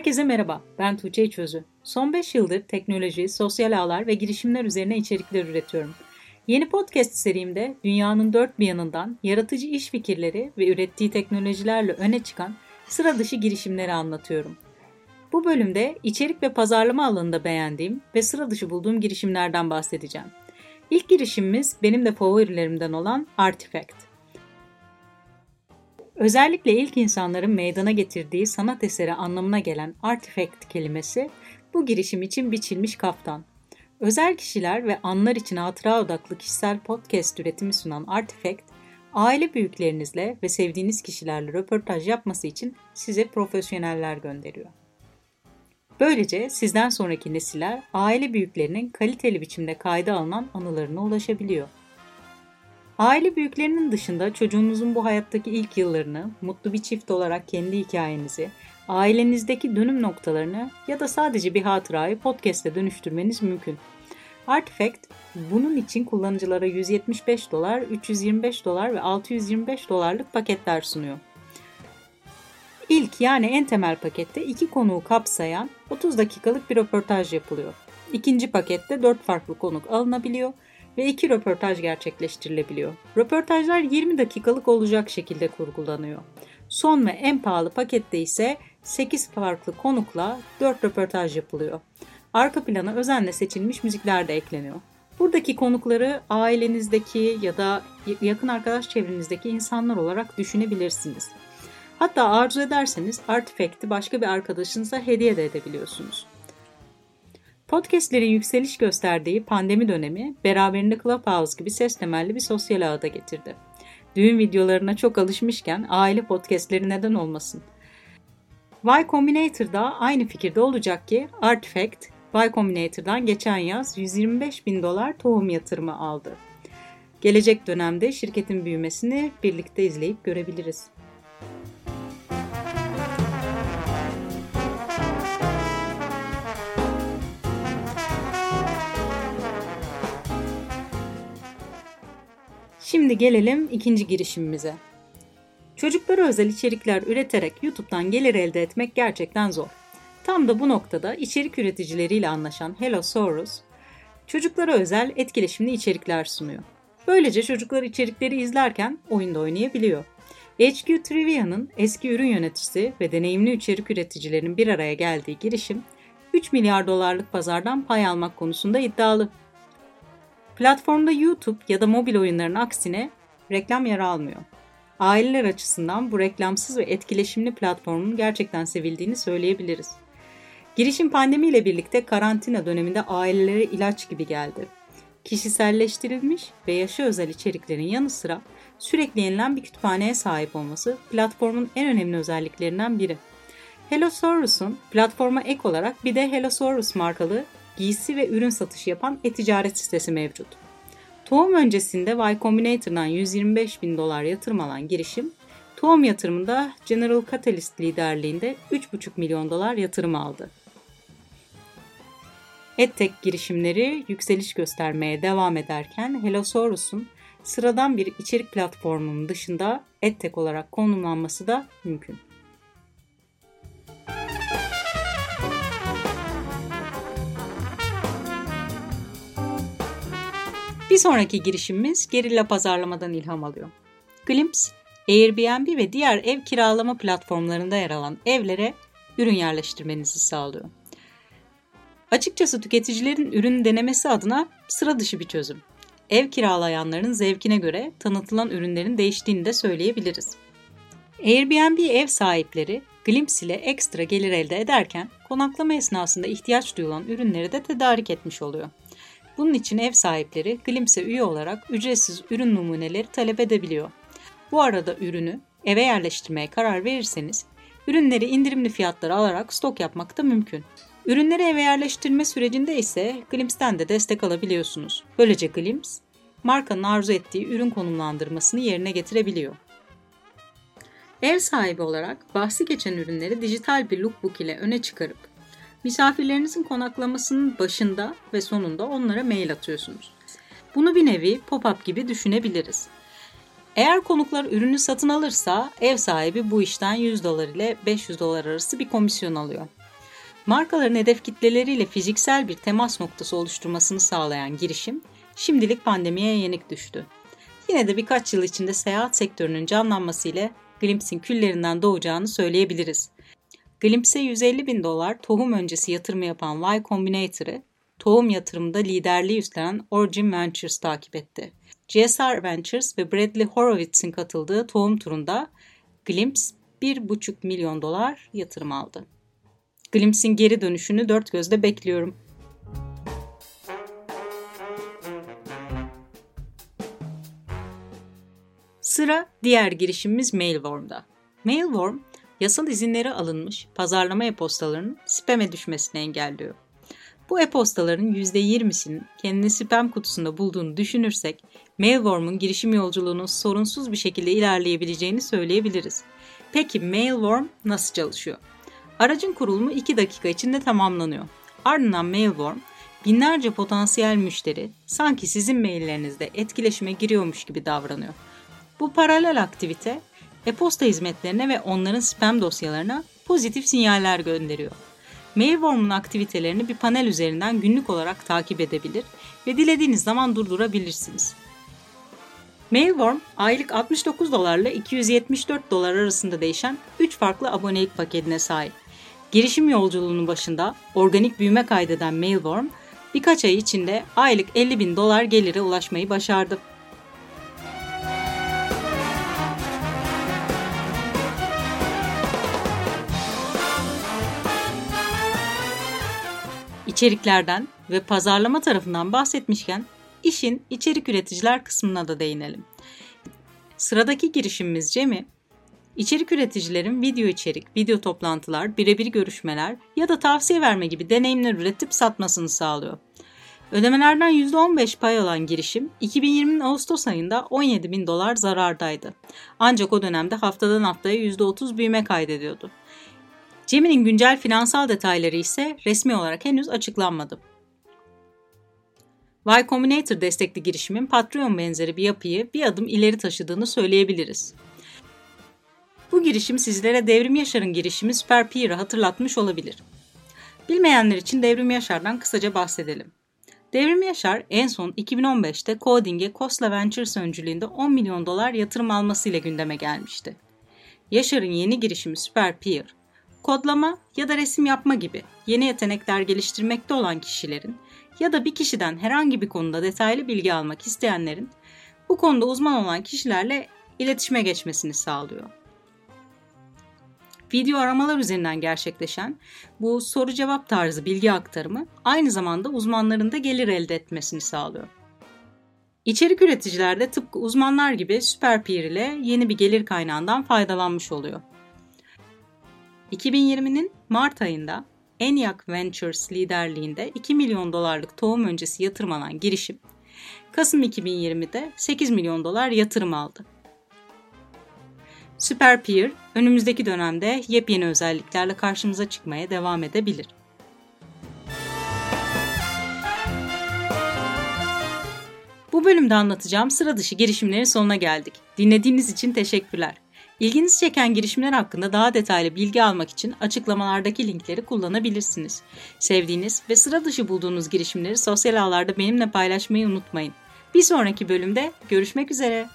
Herkese merhaba, ben Tuğçe Çözü. Son 5 yıldır teknoloji, sosyal ağlar ve girişimler üzerine içerikler üretiyorum. Yeni podcast serimde dünyanın dört bir yanından yaratıcı iş fikirleri ve ürettiği teknolojilerle öne çıkan sıra dışı girişimleri anlatıyorum. Bu bölümde içerik ve pazarlama alanında beğendiğim ve sıra dışı bulduğum girişimlerden bahsedeceğim. İlk girişimimiz benim de favorilerimden olan Artifact. Özellikle ilk insanların meydana getirdiği sanat eseri anlamına gelen artifact kelimesi bu girişim için biçilmiş kaftan. Özel kişiler ve anlar için hatıra odaklı kişisel podcast üretimi sunan Artifact, aile büyüklerinizle ve sevdiğiniz kişilerle röportaj yapması için size profesyoneller gönderiyor. Böylece sizden sonraki nesiller aile büyüklerinin kaliteli biçimde kayda alınan anılarına ulaşabiliyor. Aile büyüklerinin dışında çocuğunuzun bu hayattaki ilk yıllarını, mutlu bir çift olarak kendi hikayenizi, ailenizdeki dönüm noktalarını ya da sadece bir hatırayı podcast'e dönüştürmeniz mümkün. Artifact bunun için kullanıcılara 175 dolar, 325 dolar ve 625 dolarlık paketler sunuyor. İlk yani en temel pakette iki konuğu kapsayan 30 dakikalık bir röportaj yapılıyor. İkinci pakette 4 farklı konuk alınabiliyor ve iki röportaj gerçekleştirilebiliyor. Röportajlar 20 dakikalık olacak şekilde kurgulanıyor. Son ve en pahalı pakette ise 8 farklı konukla 4 röportaj yapılıyor. Arka plana özenle seçilmiş müzikler de ekleniyor. Buradaki konukları ailenizdeki ya da yakın arkadaş çevrenizdeki insanlar olarak düşünebilirsiniz. Hatta arzu ederseniz Artifact'i başka bir arkadaşınıza hediye de edebiliyorsunuz. Podcastlerin yükseliş gösterdiği pandemi dönemi beraberinde Clubhouse gibi ses temelli bir sosyal ağda getirdi. Düğün videolarına çok alışmışken aile podcastleri neden olmasın? Y Combinator da aynı fikirde olacak ki Artifact, Y Combinator'dan geçen yaz 125 bin dolar tohum yatırımı aldı. Gelecek dönemde şirketin büyümesini birlikte izleyip görebiliriz. Şimdi gelelim ikinci girişimimize. Çocuklara özel içerikler üreterek YouTube'dan gelir elde etmek gerçekten zor. Tam da bu noktada içerik üreticileriyle anlaşan Hello Soros, çocuklara özel etkileşimli içerikler sunuyor. Böylece çocuklar içerikleri izlerken oyunda oynayabiliyor. HQ Trivia'nın eski ürün yöneticisi ve deneyimli içerik üreticilerinin bir araya geldiği girişim, 3 milyar dolarlık pazardan pay almak konusunda iddialı. Platformda YouTube ya da mobil oyunların aksine reklam yer almıyor. Aileler açısından bu reklamsız ve etkileşimli platformun gerçekten sevildiğini söyleyebiliriz. Girişim pandemiyle birlikte karantina döneminde ailelere ilaç gibi geldi. Kişiselleştirilmiş ve yaşa özel içeriklerin yanı sıra sürekli yenilen bir kütüphaneye sahip olması platformun en önemli özelliklerinden biri. Hellosaurus'un platforma ek olarak bir de Hellosaurus markalı giysi ve ürün satışı yapan e-ticaret sitesi mevcut. Tohum öncesinde Y Combinator'dan 125 bin dolar yatırım alan girişim, tohum yatırımında General Catalyst liderliğinde 3,5 milyon dolar yatırım aldı. EdTech girişimleri yükseliş göstermeye devam ederken Hellosaurus'un sıradan bir içerik platformunun dışında EdTech olarak konumlanması da mümkün. Bir sonraki girişimimiz gerilla pazarlamadan ilham alıyor. Glimpse, Airbnb ve diğer ev kiralama platformlarında yer alan evlere ürün yerleştirmenizi sağlıyor. Açıkçası tüketicilerin ürün denemesi adına sıra dışı bir çözüm. Ev kiralayanların zevkine göre tanıtılan ürünlerin değiştiğini de söyleyebiliriz. Airbnb ev sahipleri Glimpse ile ekstra gelir elde ederken konaklama esnasında ihtiyaç duyulan ürünleri de tedarik etmiş oluyor. Bunun için ev sahipleri Glimpse'e üye olarak ücretsiz ürün numuneleri talep edebiliyor. Bu arada ürünü eve yerleştirmeye karar verirseniz ürünleri indirimli fiyatlara alarak stok yapmak da mümkün. Ürünleri eve yerleştirme sürecinde ise Glimpse'den de destek alabiliyorsunuz. Böylece Glimpse, markanın arzu ettiği ürün konumlandırmasını yerine getirebiliyor. Ev sahibi olarak bahsi geçen ürünleri dijital bir lookbook ile öne çıkarıp Misafirlerinizin konaklamasının başında ve sonunda onlara mail atıyorsunuz. Bunu bir nevi pop-up gibi düşünebiliriz. Eğer konuklar ürünü satın alırsa ev sahibi bu işten 100 dolar ile 500 dolar arası bir komisyon alıyor. Markaların hedef kitleleriyle fiziksel bir temas noktası oluşturmasını sağlayan girişim, şimdilik pandemiye yenik düştü. Yine de birkaç yıl içinde seyahat sektörünün canlanması ile Glimpse'in küllerinden doğacağını söyleyebiliriz. Glimpse'e 150 bin dolar tohum öncesi yatırımı yapan Y Combinator'ı tohum yatırımında liderliği üstlenen Origin Ventures takip etti. GSR Ventures ve Bradley Horowitz'in katıldığı tohum turunda Glimpse 1,5 milyon dolar yatırım aldı. Glimpse'in geri dönüşünü dört gözle bekliyorum. Sıra diğer girişimimiz Mailworm'da. Mailworm, yasal izinleri alınmış pazarlama e-postalarının spam'e düşmesini engelliyor. Bu e-postaların %20'sinin kendini spam kutusunda bulduğunu düşünürsek, Mailworm'un girişim yolculuğunun sorunsuz bir şekilde ilerleyebileceğini söyleyebiliriz. Peki Mailworm nasıl çalışıyor? Aracın kurulumu 2 dakika içinde tamamlanıyor. Ardından Mailworm, binlerce potansiyel müşteri sanki sizin maillerinizde etkileşime giriyormuş gibi davranıyor. Bu paralel aktivite e-posta hizmetlerine ve onların spam dosyalarına pozitif sinyaller gönderiyor. Mailworm'un aktivitelerini bir panel üzerinden günlük olarak takip edebilir ve dilediğiniz zaman durdurabilirsiniz. Mailworm aylık 69 dolarla 274 dolar arasında değişen 3 farklı abonelik paketine sahip. Girişim yolculuğunun başında organik büyüme kaydeden Mailworm birkaç ay içinde aylık 50 bin dolar gelire ulaşmayı başardı. İçeriklerden ve pazarlama tarafından bahsetmişken işin içerik üreticiler kısmına da değinelim. Sıradaki girişimimiz Cem'i, içerik üreticilerin video içerik, video toplantılar, birebir görüşmeler ya da tavsiye verme gibi deneyimler üretip satmasını sağlıyor. Ödemelerden %15 pay alan girişim 2020'nin Ağustos ayında 17 bin dolar zarardaydı. Ancak o dönemde haftadan haftaya %30 büyüme kaydediyordu. Cem'in güncel finansal detayları ise resmi olarak henüz açıklanmadı. Y Combinator destekli girişimin Patreon benzeri bir yapıyı bir adım ileri taşıdığını söyleyebiliriz. Bu girişim sizlere Devrim Yaşar'ın girişimi Super Peer'ı hatırlatmış olabilir. Bilmeyenler için Devrim Yaşar'dan kısaca bahsedelim. Devrim Yaşar en son 2015'te Coding'e Kosla Ventures öncülüğünde 10 milyon dolar yatırım almasıyla gündeme gelmişti. Yaşar'ın yeni girişimi Super Peer, kodlama ya da resim yapma gibi yeni yetenekler geliştirmekte olan kişilerin ya da bir kişiden herhangi bir konuda detaylı bilgi almak isteyenlerin bu konuda uzman olan kişilerle iletişime geçmesini sağlıyor. Video aramalar üzerinden gerçekleşen bu soru cevap tarzı bilgi aktarımı aynı zamanda uzmanların da gelir elde etmesini sağlıyor. İçerik üreticiler de tıpkı uzmanlar gibi SuperPeer ile yeni bir gelir kaynağından faydalanmış oluyor. 2020'nin Mart ayında ENIAC Ventures liderliğinde 2 milyon dolarlık tohum öncesi yatırım alan girişim, Kasım 2020'de 8 milyon dolar yatırım aldı. SuperPeer önümüzdeki dönemde yepyeni özelliklerle karşımıza çıkmaya devam edebilir. Bu bölümde anlatacağım sıra dışı girişimlerin sonuna geldik. Dinlediğiniz için teşekkürler. İlginizi çeken girişimler hakkında daha detaylı bilgi almak için açıklamalardaki linkleri kullanabilirsiniz. Sevdiğiniz ve sıra dışı bulduğunuz girişimleri sosyal ağlarda benimle paylaşmayı unutmayın. Bir sonraki bölümde görüşmek üzere.